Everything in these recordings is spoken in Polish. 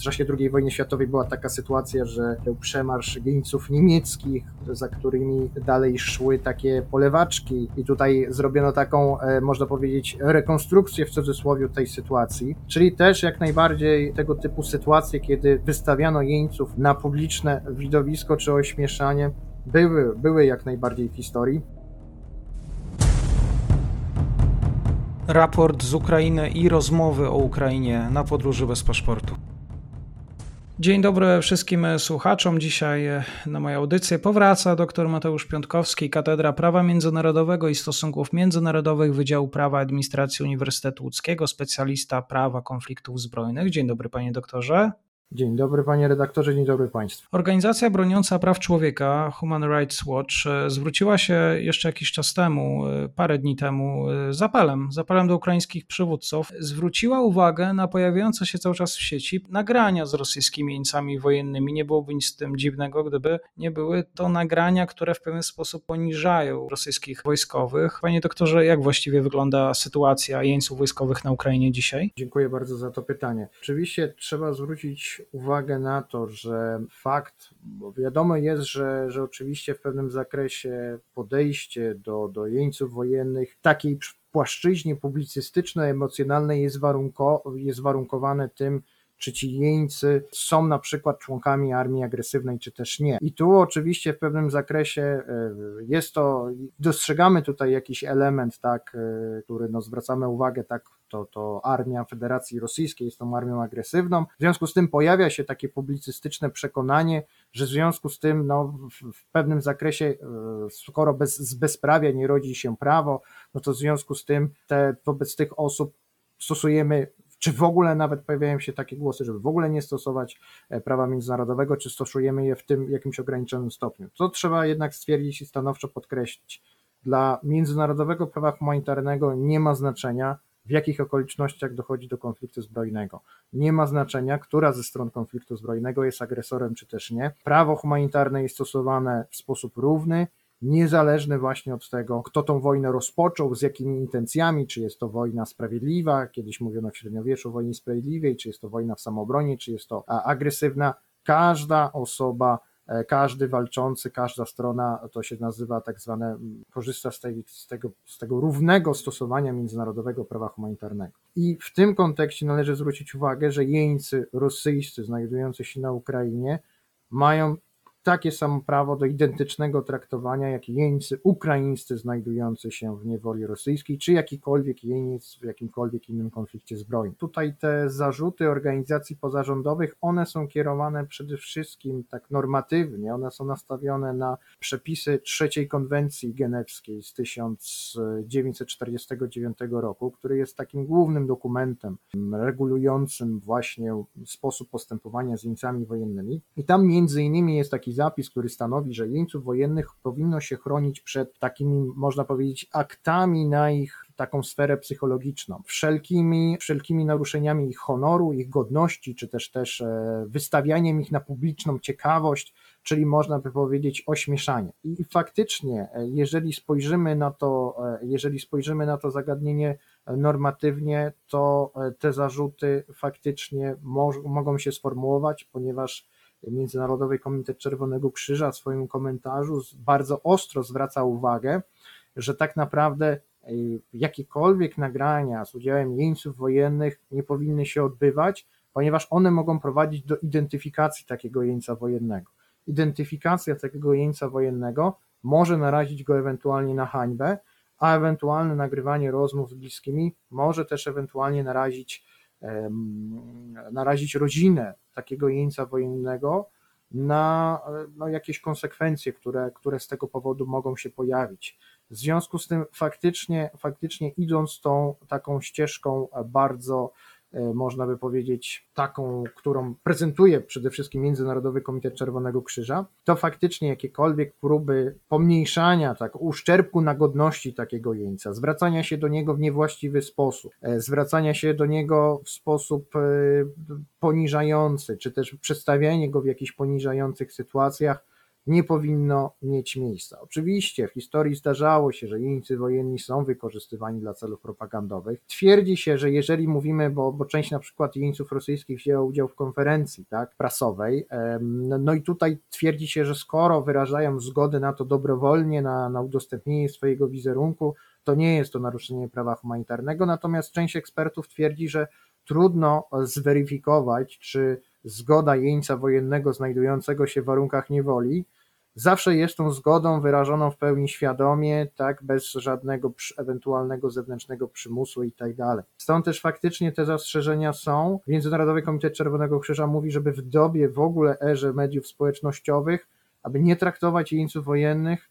w czasie II wojny światowej była taka sytuacja, że był przemarsz jeńców niemieckich, za którymi dalej szły takie polewaczki i tutaj zrobiono taką, e, można powiedzieć, rekonstrukcję w cudzysłowie tej sytuacji, czyli też jak najbardziej tego typu sytuacje, kiedy wystawiano jeńców na publiczne widowisko czy ośmieszanie, były, były jak najbardziej w historii. Raport z Ukrainy i rozmowy o Ukrainie na podróży bez paszportu. Dzień dobry wszystkim słuchaczom. Dzisiaj na moją audycję powraca dr Mateusz Piątkowski, Katedra Prawa Międzynarodowego i Stosunków Międzynarodowych Wydziału Prawa Administracji Uniwersytetu Łódzkiego, specjalista prawa konfliktów zbrojnych. Dzień dobry panie doktorze. Dzień dobry panie redaktorze, dzień dobry państwu. Organizacja broniąca praw człowieka Human Rights Watch e, zwróciła się jeszcze jakiś czas temu, e, parę dni temu, e, z apelem, z apelem do ukraińskich przywódców. Zwróciła uwagę na pojawiające się cały czas w sieci nagrania z rosyjskimi jeńcami wojennymi. Nie byłoby nic z tym dziwnego, gdyby nie były to nagrania, które w pewien sposób poniżają rosyjskich wojskowych. Panie doktorze, jak właściwie wygląda sytuacja jeńców wojskowych na Ukrainie dzisiaj? Dziękuję bardzo za to pytanie. Oczywiście trzeba zwrócić uwagę na to, że fakt, bo wiadomo jest, że, że oczywiście w pewnym zakresie podejście do, do jeńców wojennych takiej płaszczyźnie publicystycznej, emocjonalnej jest, warunko, jest warunkowane tym, czy ci jeńcy są na przykład członkami armii agresywnej, czy też nie. I tu oczywiście w pewnym zakresie e, jest to, dostrzegamy tutaj jakiś element, tak, e, który no, zwracamy uwagę, tak, to, to armia Federacji Rosyjskiej jest tą armią agresywną. W związku z tym pojawia się takie publicystyczne przekonanie, że w związku z tym no, w, w pewnym zakresie, e, skoro bez, z bezprawia nie rodzi się prawo, no to w związku z tym te, wobec tych osób stosujemy czy w ogóle nawet pojawiają się takie głosy, żeby w ogóle nie stosować e, prawa międzynarodowego, czy stosujemy je w tym jakimś ograniczonym stopniu. To trzeba jednak stwierdzić i stanowczo podkreślić. Dla międzynarodowego prawa humanitarnego nie ma znaczenia, w jakich okolicznościach dochodzi do konfliktu zbrojnego. Nie ma znaczenia, która ze stron konfliktu zbrojnego jest agresorem, czy też nie. Prawo humanitarne jest stosowane w sposób równy niezależny właśnie od tego, kto tą wojnę rozpoczął, z jakimi intencjami, czy jest to wojna sprawiedliwa, kiedyś mówiono w średniowieczu o wojnie sprawiedliwej, czy jest to wojna w samoobronie, czy jest to agresywna. Każda osoba, e, każdy walczący, każda strona, to się nazywa tak zwane, korzysta z, tej, z, tego, z tego równego stosowania międzynarodowego prawa humanitarnego. I w tym kontekście należy zwrócić uwagę, że jeńcy rosyjscy znajdujący się na Ukrainie mają takie samo prawo do identycznego traktowania jak jeńcy ukraińscy znajdujący się w niewoli rosyjskiej, czy jakikolwiek jeniec w jakimkolwiek innym konflikcie zbrojnym. Tutaj te zarzuty organizacji pozarządowych, one są kierowane przede wszystkim tak normatywnie, one są nastawione na przepisy trzeciej konwencji genewskiej z 1949 roku, który jest takim głównym dokumentem regulującym właśnie sposób postępowania z jeńcami wojennymi. I tam między innymi jest taki taki zapis, który stanowi, że jeńców wojennych powinno się chronić przed takimi, można powiedzieć, aktami na ich taką sferę psychologiczną, wszelkimi, wszelkimi naruszeniami ich honoru, ich godności, czy też też e, wystawianiem ich na publiczną ciekawość, czyli można by powiedzieć ośmieszanie. I faktycznie, e, jeżeli spojrzymy na to, e, jeżeli spojrzymy na to zagadnienie normatywnie, to te zarzuty faktycznie mo mogą się sformułować, ponieważ Międzynarodowy Komitet Czerwonego Krzyża w swoim komentarzu bardzo ostro zwraca uwagę, że tak naprawdę e, jakiekolwiek nagrania z udziałem jeńców wojennych nie powinny się odbywać, ponieważ one mogą prowadzić do identyfikacji takiego jeńca wojennego. Identyfikacja takiego jeńca wojennego może narazić go ewentualnie na hańbę, a ewentualne nagrywanie rozmów z bliskimi może też ewentualnie narazić narazić rodzinę takiego jeńca wojennego na no, jakieś konsekwencje, które, które z tego powodu mogą się pojawić. W związku z tym faktycznie, faktycznie idąc tą taką ścieżką bardzo można by powiedzieć, taką, którą prezentuje przede wszystkim Międzynarodowy Komitet Czerwonego Krzyża, to faktycznie jakiekolwiek próby pomniejszania, tak, uszczerbku na godności takiego jeńca, zwracania się do niego w niewłaściwy sposób, e, zwracania się do niego w sposób e, poniżający, czy też przedstawianie go w jakichś poniżających sytuacjach, nie powinno mieć miejsca. Oczywiście w historii zdarzało się, że jeńcy wojenni są wykorzystywani dla celów propagandowych. Twierdzi się, że jeżeli mówimy, bo, bo część na przykład jeńców rosyjskich wzięła udział w konferencji tak, prasowej, no, i tutaj twierdzi się, że skoro wyrażają zgodę na to dobrowolnie, na, na udostępnienie swojego wizerunku, to nie jest to naruszenie prawa humanitarnego, natomiast część ekspertów twierdzi, że trudno zweryfikować, czy zgoda jeńca wojennego znajdującego się w warunkach niewoli zawsze jest tą zgodą wyrażoną w pełni świadomie, tak, bez żadnego ewentualnego zewnętrznego przymusu i tak dalej. Stąd też faktycznie te zastrzeżenia są. Międzynarodowy Komitet Czerwonego Krzyża mówi, żeby w dobie w ogóle erze mediów społecznościowych, aby nie traktować jeńców wojennych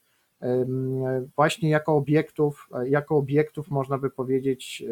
właśnie jako obiektów, jako obiektów można by powiedzieć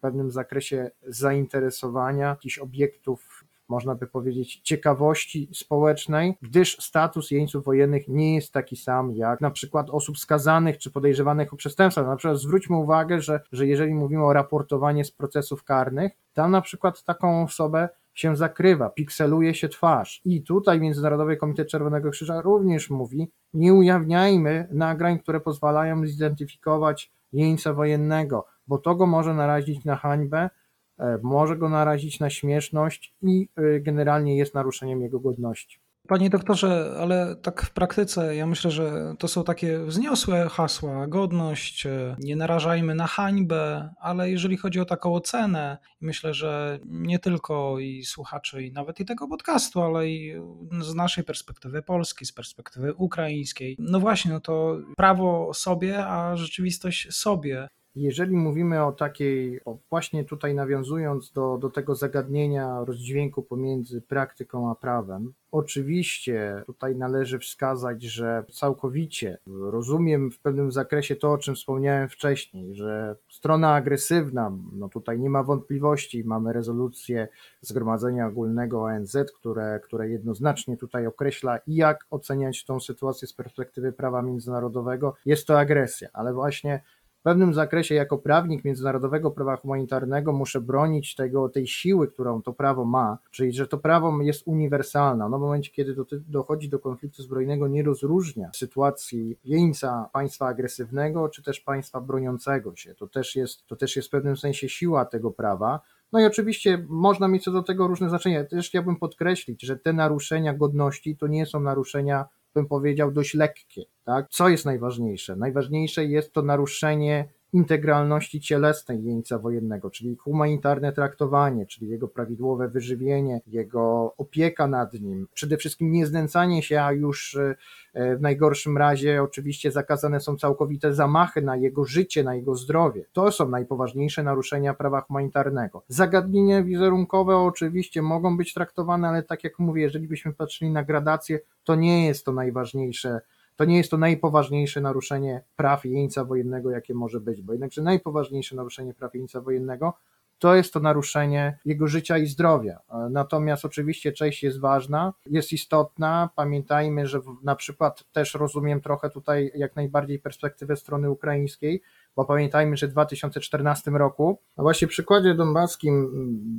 w pewnym zakresie zainteresowania, jakichś obiektów można by powiedzieć, ciekawości społecznej, gdyż status jeńców wojennych nie jest taki sam jak na przykład osób skazanych czy podejrzewanych o przestępstwa. Na przykład zwróćmy uwagę, że, że jeżeli mówimy o raportowaniu z procesów karnych, tam na przykład taką osobę się zakrywa, pikseluje się twarz. I tutaj Międzynarodowy Komitet Czerwonego Krzyża również mówi, nie ujawniajmy nagrań, które pozwalają zidentyfikować jeńca wojennego, bo to go może narazić na hańbę, E, może go narazić na śmieszność i e, generalnie jest naruszeniem jego godności. Panie doktorze, ale tak w praktyce ja myślę, że to są takie wzniosłe hasła, godność, e, nie narażajmy na hańbę, ale jeżeli chodzi o taką ocenę, myślę, że nie tylko i słuchaczy, i nawet i tego podcastu, ale i z naszej perspektywy polskiej, z perspektywy ukraińskiej, no właśnie, no to prawo sobie, a rzeczywistość sobie. Jeżeli mówimy o takiej, o właśnie tutaj nawiązując do, do tego zagadnienia rozdźwięku pomiędzy praktyką a prawem, oczywiście tutaj należy wskazać, że całkowicie rozumiem w pewnym zakresie to, o czym wspomniałem wcześniej, że strona agresywna, no tutaj nie ma wątpliwości, mamy rezolucję Zgromadzenia Ogólnego ONZ, które, które jednoznacznie tutaj określa, jak oceniać tą sytuację z perspektywy prawa międzynarodowego, jest to agresja, ale właśnie w pewnym zakresie jako prawnik międzynarodowego prawa humanitarnego muszę bronić tego, tej siły, którą to prawo ma, czyli że to prawo jest uniwersalne. No w momencie, kiedy do, dochodzi do konfliktu zbrojnego, nie rozróżnia sytuacji jeńca państwa agresywnego, czy też państwa broniącego się. To też jest, to też jest w pewnym sensie siła tego prawa. No i oczywiście można mieć co do tego różne znaczenia. Też chciałbym podkreślić, że te naruszenia godności to nie są naruszenia bym powiedział, dość lekkie. Tak? Co jest najważniejsze? Najważniejsze jest to naruszenie integralności cielesnej jeńca wojennego, czyli humanitarne traktowanie, czyli jego prawidłowe wyżywienie, jego opieka nad nim, przede wszystkim nie znęcanie się, a już e, w najgorszym razie oczywiście zakazane są całkowite zamachy na jego życie, na jego zdrowie. To są najpoważniejsze naruszenia prawa humanitarnego. Zagadnienia wizerunkowe oczywiście mogą być traktowane, ale tak jak mówię, jeżeli byśmy patrzyli na gradację, to nie jest to najważniejsze to nie jest to najpoważniejsze naruszenie praw jeńca wojennego, jakie może być, bo jednakże najpoważniejsze naruszenie praw jeńca wojennego to jest to naruszenie jego życia i zdrowia. Natomiast oczywiście część jest ważna, jest istotna. Pamiętajmy, że na przykład też rozumiem trochę tutaj jak najbardziej perspektywę strony ukraińskiej, bo pamiętajmy, że w 2014 roku, a właśnie w przykładzie donbaskim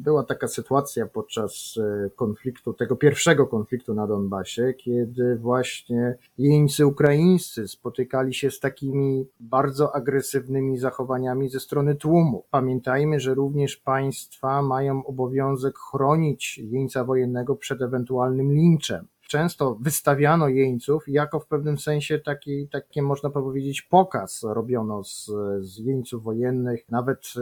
była taka sytuacja podczas e, konfliktu, tego pierwszego konfliktu na Donbasie, kiedy właśnie jeńcy ukraińscy spotykali się z takimi bardzo agresywnymi zachowaniami ze strony tłumu. Pamiętajmy, że również państwa mają obowiązek chronić jeńca wojennego przed ewentualnym linczem często wystawiano jeńców jako w pewnym sensie taki, takie można powiedzieć pokaz robiono z, z jeńców wojennych. Nawet e,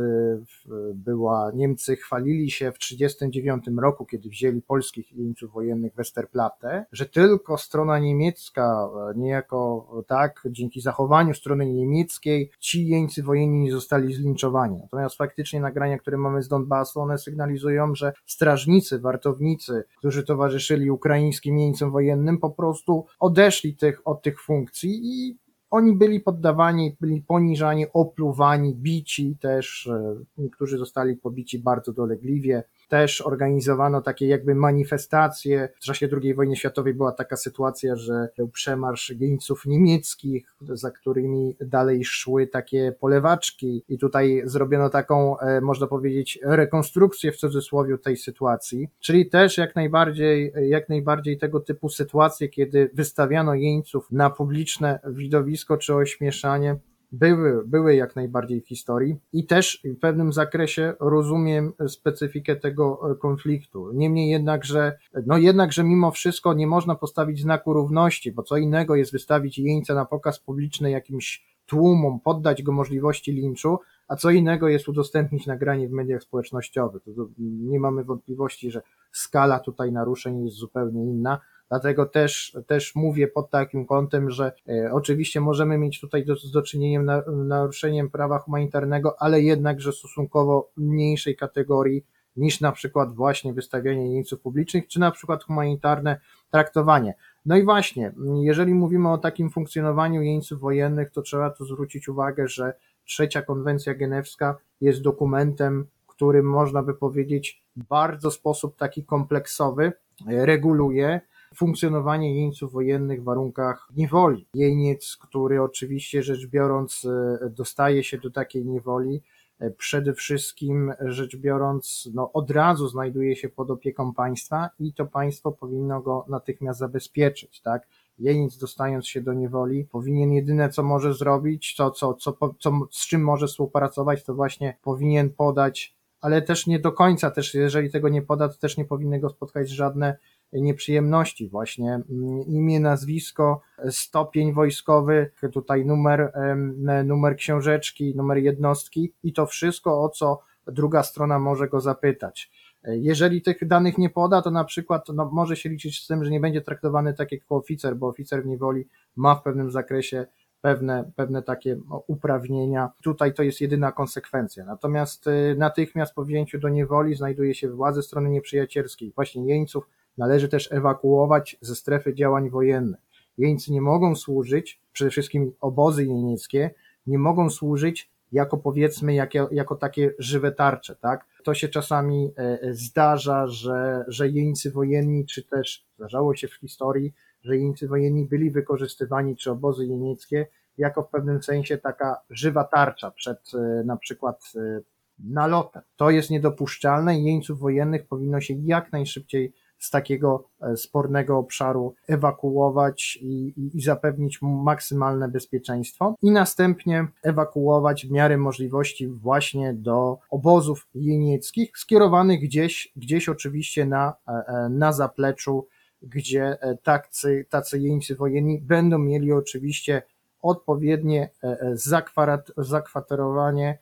była, Niemcy chwalili się w 1939 roku, kiedy wzięli polskich jeńców wojennych Westerplatte, że tylko strona niemiecka, e, niejako tak, dzięki zachowaniu strony niemieckiej, ci jeńcy wojenni nie zostali zlinczowani. Natomiast faktycznie nagrania, które mamy z Donbasu, one sygnalizują, że strażnicy, wartownicy, którzy towarzyszyli ukraińskim jeńcom wojennym po prostu odeszli tych, od tych funkcji i oni byli poddawani, byli poniżani, opluwani, bici też, e, niektórzy zostali pobici bardzo dolegliwie. Też organizowano takie jakby manifestacje. W czasie II wojny światowej była taka sytuacja, że był przemarsz jeńców niemieckich, za którymi dalej szły takie polewaczki i tutaj zrobiono taką, e, można powiedzieć, rekonstrukcję w cudzysłowie tej sytuacji. Czyli też jak najbardziej, jak najbardziej tego typu sytuacje, kiedy wystawiano jeńców na publiczne widowisko czy ośmieszanie, były, były jak najbardziej w historii i też w pewnym zakresie rozumiem specyfikę tego e, konfliktu. Niemniej jednak, że, no jednak, że mimo wszystko nie można postawić znaku równości, bo co innego jest wystawić jeńca na pokaz publiczny jakimś tłumom, poddać go możliwości linczu, a co innego jest udostępnić nagranie w mediach społecznościowych. Nie mamy wątpliwości, że skala tutaj naruszeń jest zupełnie inna. Dlatego też, też mówię pod takim kątem, że e, oczywiście możemy mieć tutaj do, do czynienia na, naruszeniem prawa humanitarnego, ale jednakże stosunkowo mniejszej kategorii niż na przykład właśnie wystawianie jeńców publicznych, czy na przykład humanitarne traktowanie. No i właśnie, jeżeli mówimy o takim funkcjonowaniu jeńców wojennych, to trzeba tu zwrócić uwagę, że trzecia konwencja genewska jest dokumentem, który można by powiedzieć bardzo sposób taki kompleksowy reguluje funkcjonowanie jeńców wojennych w warunkach niewoli. Jeniec, który oczywiście rzecz biorąc e, dostaje się do takiej niewoli, e, przede wszystkim rzecz biorąc, no od razu znajduje się pod opieką państwa i to państwo powinno go natychmiast zabezpieczyć, tak? Jeniec dostając się do niewoli powinien jedyne co może zrobić, co, co, co, co, z czym może współpracować, to właśnie powinien podać, ale też nie do końca, też jeżeli tego nie poda, to też nie powinny go spotkać żadne nieprzyjemności, właśnie mm, imię, nazwisko, stopień wojskowy, tutaj numer, numer książeczki, numer jednostki i to wszystko, o co druga strona może go zapytać. Jeżeli tych danych nie poda, to na przykład no, może się liczyć z tym, że nie będzie traktowany tak jak oficer, bo oficer w niewoli ma w pewnym zakresie pewne, pewne takie uprawnienia. Tutaj to jest jedyna konsekwencja. Natomiast y, natychmiast po wzięciu do niewoli znajduje się władze strony nieprzyjacielskiej, właśnie jeńców, należy też ewakuować ze strefy działań wojennych. Jeńcy nie mogą służyć, przede wszystkim obozy jenieckie, nie mogą służyć jako powiedzmy, jako, jako takie żywe tarcze, tak? To się czasami e, e, zdarza, że, że jeńcy wojenni, czy też zdarzało się w historii, że jeńcy wojenni byli wykorzystywani, czy obozy jenieckie, jako w pewnym sensie taka żywa tarcza przed e, na przykład nalotem. To jest niedopuszczalne i jeńców wojennych powinno się jak najszybciej z takiego e, spornego obszaru ewakuować i, i, i, zapewnić mu maksymalne bezpieczeństwo i następnie ewakuować w miarę możliwości właśnie do obozów jenieckich, skierowanych gdzieś, gdzieś oczywiście na, e, e, na zapleczu, gdzie tacy, tacy jeńcy wojenni będą mieli oczywiście odpowiednie zakwaterowanie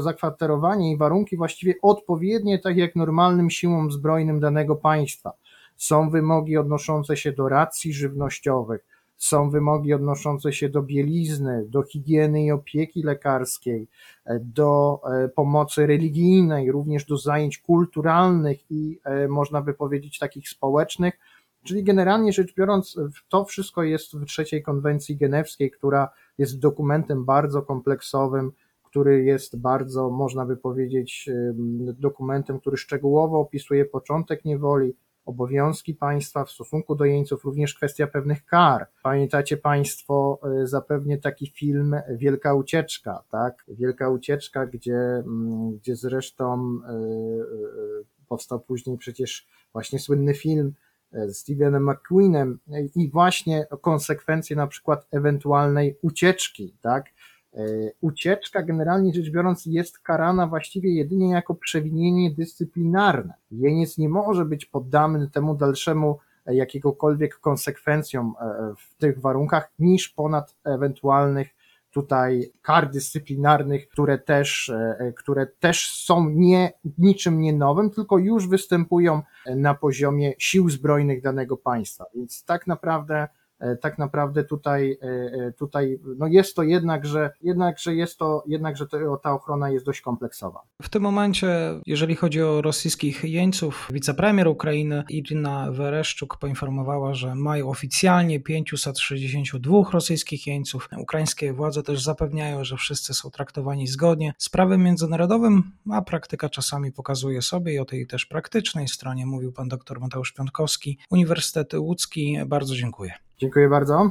zakwaterowanie i warunki właściwie odpowiednie, tak jak normalnym siłom zbrojnym danego państwa. Są wymogi odnoszące się do racji żywnościowych, są wymogi odnoszące się do bielizny, do higieny i opieki lekarskiej, do e, pomocy religijnej, również do zajęć kulturalnych i e, można by powiedzieć takich społecznych. Czyli generalnie rzecz biorąc, to wszystko jest w trzeciej konwencji genewskiej, która jest dokumentem bardzo kompleksowym, który jest bardzo, można by powiedzieć, dokumentem, który szczegółowo opisuje początek niewoli, obowiązki państwa w stosunku do jeńców, również kwestia pewnych kar. Pamiętacie Państwo e, zapewnie taki film Wielka Ucieczka, tak? Wielka Ucieczka, gdzie, mm, gdzie zresztą e, e, powstał później przecież właśnie słynny film z Stevenem McQueenem i właśnie konsekwencje na przykład ewentualnej ucieczki, tak? E, ucieczka generalnie rzecz biorąc jest karana właściwie jedynie jako przewinienie dyscyplinarne. Jeniec nie może być poddany temu dalszemu e, jakiegokolwiek konsekwencjom e, w tych warunkach niż ponad ewentualnych tutaj kar dyscyplinarnych, które też, które też są nie, niczym nie nowym, tylko już występują na poziomie sił zbrojnych danego państwa. Więc tak naprawdę tak naprawdę tutaj, tutaj no jest to jednak, że, jednak, że jest to, jednak, że to, ta ochrona jest dość kompleksowa. W tym momencie, jeżeli chodzi o rosyjskich jeńców, wicepremier Ukrainy Irina Wereszczuk poinformowała, że mają oficjalnie 562 rosyjskich jeńców. Ukraińskie władze też zapewniają, że wszyscy są traktowani zgodnie z prawem międzynarodowym, a praktyka czasami pokazuje sobie i o tej też praktycznej stronie mówił pan dr Mateusz Piątkowski, Uniwersytet Łódzki. Bardzo dziękuję. Dziękuję bardzo.